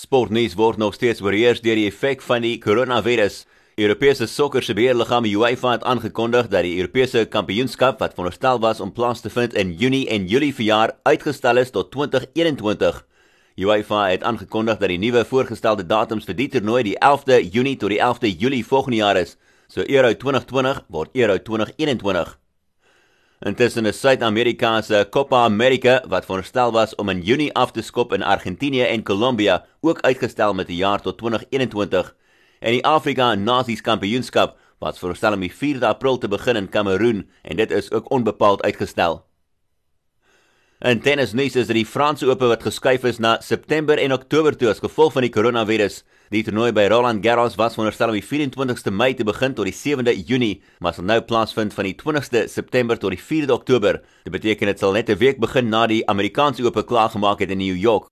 Sportnuus word nog steeds oorheers deur die effek van die koronavirus. Europese sokker se beheerliggaam UEFA het aangekondig dat die Europese kampioenskap wat veronderstel was om plaas te vind in Junie en Julie verjaar uitgestel is tot 2021. UEFA het aangekondig dat die nuwe voorgestelde datums vir die toernooi die 11de Junie tot die 11de Julie volgende jaar is. So Euro 2020 word Euro 2021. Intussen is Suid-Amerika se Copa America wat veronderstel was om in Junie af te skop in Argentinië en Kolombia ook uitgestel met 'n jaar tot 2021 en die Afrika Nasies Kampioenskap wat veronderstel om die 4de April te begin in Kameroen en dit is ook onbepaald uitgestel. In tennis nuus is dit die Franse Ope wat geskuif is na September en Oktober toe as gevolg van die koronavirus. Die toernooi by Roland Garros was veronderstel om die 24ste Mei te begin tot die 7de Junie, maar sal nou plaasvind van die 20ste September tot die 4de Oktober. Dit beteken dit sal net 'n week begin na die Amerikaanse Ope klaargemaak het in New York.